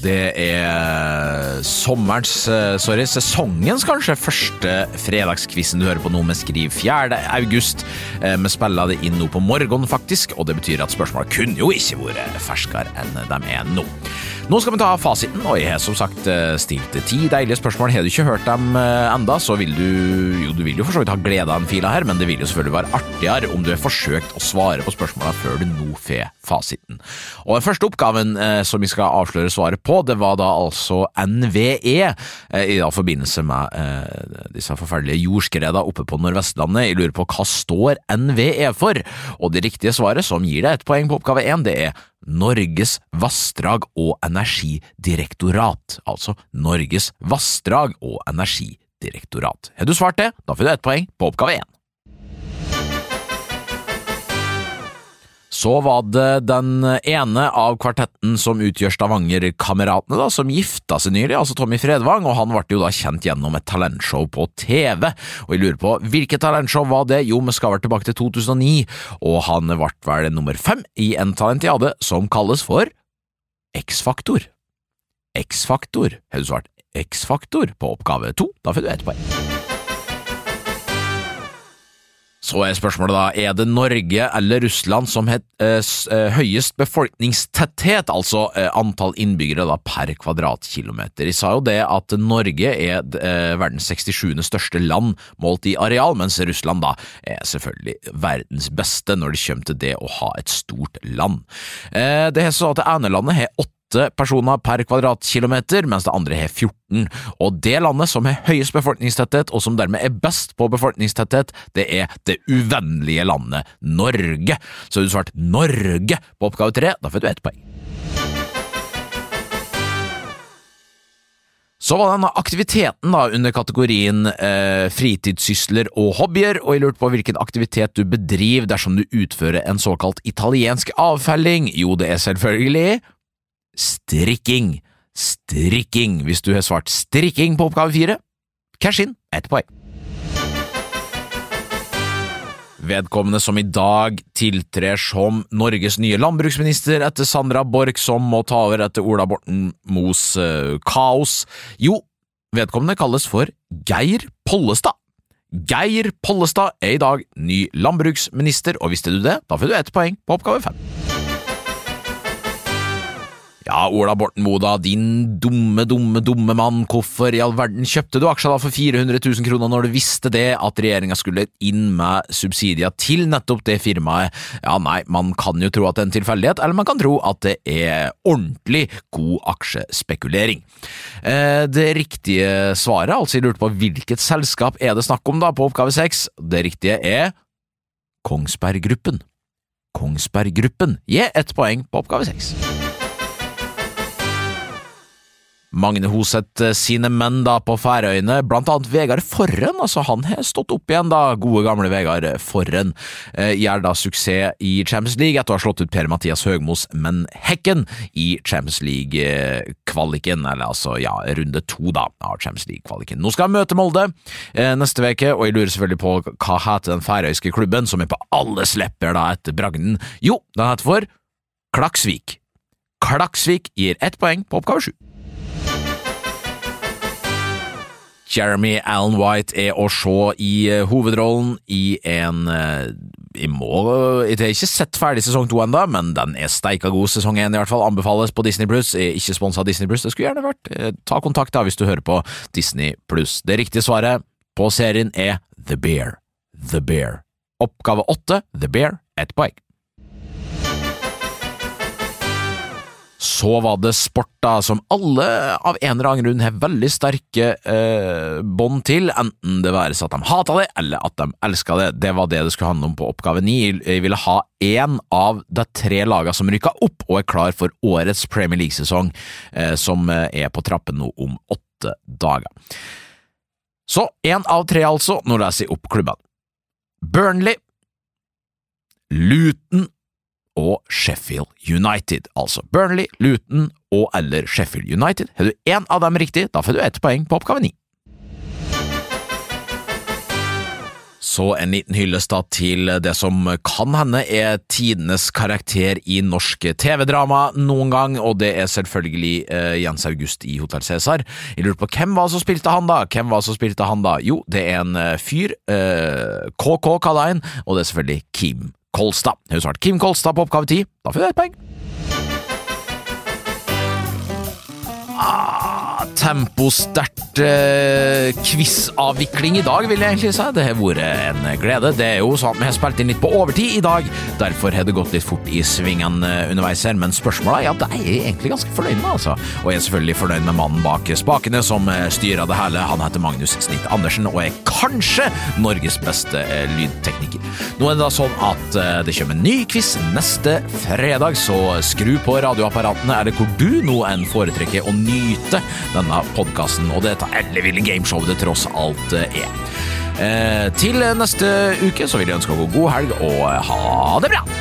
det er sommerens, eh, sorry, sesongens kanskje første fredagskvissen du hører på nå med skriv 4. august. Eh, Vi spiller det inn nå på morgenen, faktisk, og det betyr at spørsmålet kunne jo ikke vært ferskere enn de er nå. Nå skal vi ta fasiten, og jeg har som sagt eh, stilt ti deilige spørsmål. Har du ikke hørt dem eh, enda, så vil du jo, du vil jo for så vidt ha glede av den fila her, men det vil jo selvfølgelig være artigere om du har forsøkt å svare på spørsmålene før du nå får fasiten. Og Den første oppgaven eh, som vi skal avsløre svaret på, det var da altså NVE, i da forbindelse med disse forferdelige jordskredene oppe på Nordvestlandet. Jeg lurer på hva står NVE for? Og det riktige svaret, som gir deg et poeng på oppgave én, det er Norges vassdrag- og energidirektorat, altså Norges vassdrag- og energidirektorat. Har du svart det, da får du ett poeng på oppgave én. Så var det den ene av kvartetten som utgjør Stavanger-kameratene, som gifta seg nylig, altså Tommy Fredvang, og han ble jo da kjent gjennom et talentshow på TV. Og jeg lurer på, hvilket talentshow var det? Jo, vi skal vel tilbake til 2009, og han ble vel nummer fem i en talentiade som kalles for X-Faktor. X-Faktor. Har du svart X-Faktor på oppgave to? Da får du ett poeng. Så er spørsmålet da, er det Norge eller Russland som har eh, eh, høyest befolkningstetthet, altså eh, antall innbyggere da per kvadratkilometer? Jeg sa jo det at Norge er verdens 67. største land målt i areal, mens Russland da er selvfølgelig verdens beste når det kommer til det å ha et stort land. Det er så at det ene landet har åtte personer per kvadratkilometer, mens det andre har 14. Og det landet som har høyest befolkningstetthet, og som dermed er best på befolkningstetthet, det er det uvennlige landet Norge. Så har du svart Norge på oppgave tre, da får du ett poeng. Så var denne aktiviteten da under kategorien eh, fritidssysler og hobbyer, og jeg lurte på hvilken aktivitet du bedriver dersom du utfører en såkalt italiensk avfelling. Jo, det er selvfølgelig strikking. Strikking. Hvis du har svart strikking på oppgave fire, cash in, ett poeng. Vedkommende som i dag tiltrer som Norges nye landbruksminister etter Sandra Borch, som må ta over etter Ola Borten Moes uh, kaos. Jo, vedkommende kalles for Geir Pollestad. Geir Pollestad er i dag ny landbruksminister, og visste du det, da får du ett poeng på oppgave fem. Ja, Ola Borten Moe da, din dumme, dumme, dumme mann, hvorfor i all verden kjøpte du aksjer da for 400 000 kroner når du visste det at regjeringa skulle inn med subsidier til nettopp det firmaet? Ja, nei, man kan jo tro at det er en tilfeldighet, eller man kan tro at det er ordentlig god aksjespekulering. Eh, det riktige svaret, altså jeg lurte på hvilket selskap er det snakk om da på oppgave seks, det riktige er Kongsberg Gruppen. Kongsberg Gruppen gir ett poeng på oppgave seks. Magne Hoseth eh, sine menn da på Færøyene, blant annet Vegard Forren, altså han har stått opp igjen da, gode gamle Vegard Forren, eh, gjør da suksess i Champions League etter å ha slått ut Per-Mathias Høgmos menn Hekken i Champions League-kvaliken, eller altså ja, runde to da av Champions League-kvaliken. Nå skal han møte Molde eh, neste veke, og jeg lurer selvfølgelig på hva heter den færøyske klubben som er på alles lepper da etter bragden? Jo, den heter for Klaksvik. Klaksvik gir ett poeng på oppgave sju. Jeremy Allen White er å se i eh, hovedrollen i en eh, Jeg må Jeg har ikke sett ferdig sesong to ennå, men den er steika god. Sesong én i hvert fall anbefales på Disney Pluss. Ikke sponsa Disney Pluss, det skulle gjerne vært. Eh, Ta kontakt da hvis du hører på Disney Pluss. Det riktige svaret på serien er The Bear. The Bear. Oppgave åtte, The Bear, ett poeng. Så var det sport, da, som alle av en eller annen grunn har veldig sterke eh, bånd til, enten det være at de hata det, eller at de elska det. Det var det det skulle handle om på oppgave ni. Jeg ville ha én av de tre lagene som rykka opp og er klar for årets Premier League-sesong, eh, som eh, er på trappen nå om åtte dager. Så én av tre, altså. Nå leser jeg opp klubbene. Burnley, Luton og Sheffield United. Altså Burnley, Luton og eller Sheffield United. Har du én av dem riktig, da får du ett poeng på oppgave ni. Så en liten hyllest da til det som kan hende er tidenes karakter i norsk TV-drama noen gang, og det er selvfølgelig eh, Jens August i Hotell Cæsar. Jeg lurer på hvem var det som spilte han da? Hvem var det som spilte han da? Jo, det er en uh, fyr, eh, KK kaller jeg og det er selvfølgelig Kim Kolstad. Hun svarte Kim Kolstad på oppgave ti. Da får du et poeng. Temposterkt eh, quizavvikling i dag, vil jeg egentlig si. Det har vært en glede. Det er jo sånn at vi har spilt inn litt på overtid i dag, derfor har det gått litt fort i svingene underveis her, men spørsmålet ja, det er jeg egentlig ganske fornøyd med, altså. Og jeg er selvfølgelig fornøyd med mannen bak spakene som eh, styrer det hele. Han heter Magnus Snitt Andersen og er kanskje Norges beste eh, lydtekniker. Nå er det da sånn at eh, det kommer en ny quiz neste fredag, så skru på radioapparatene eller hvor du nå enn foretrekker å nyte denne podkasten og dette elleville gameshowet det tross alt eh, er. Eh, til neste uke så vil jeg ønske dere god helg og ha det bra!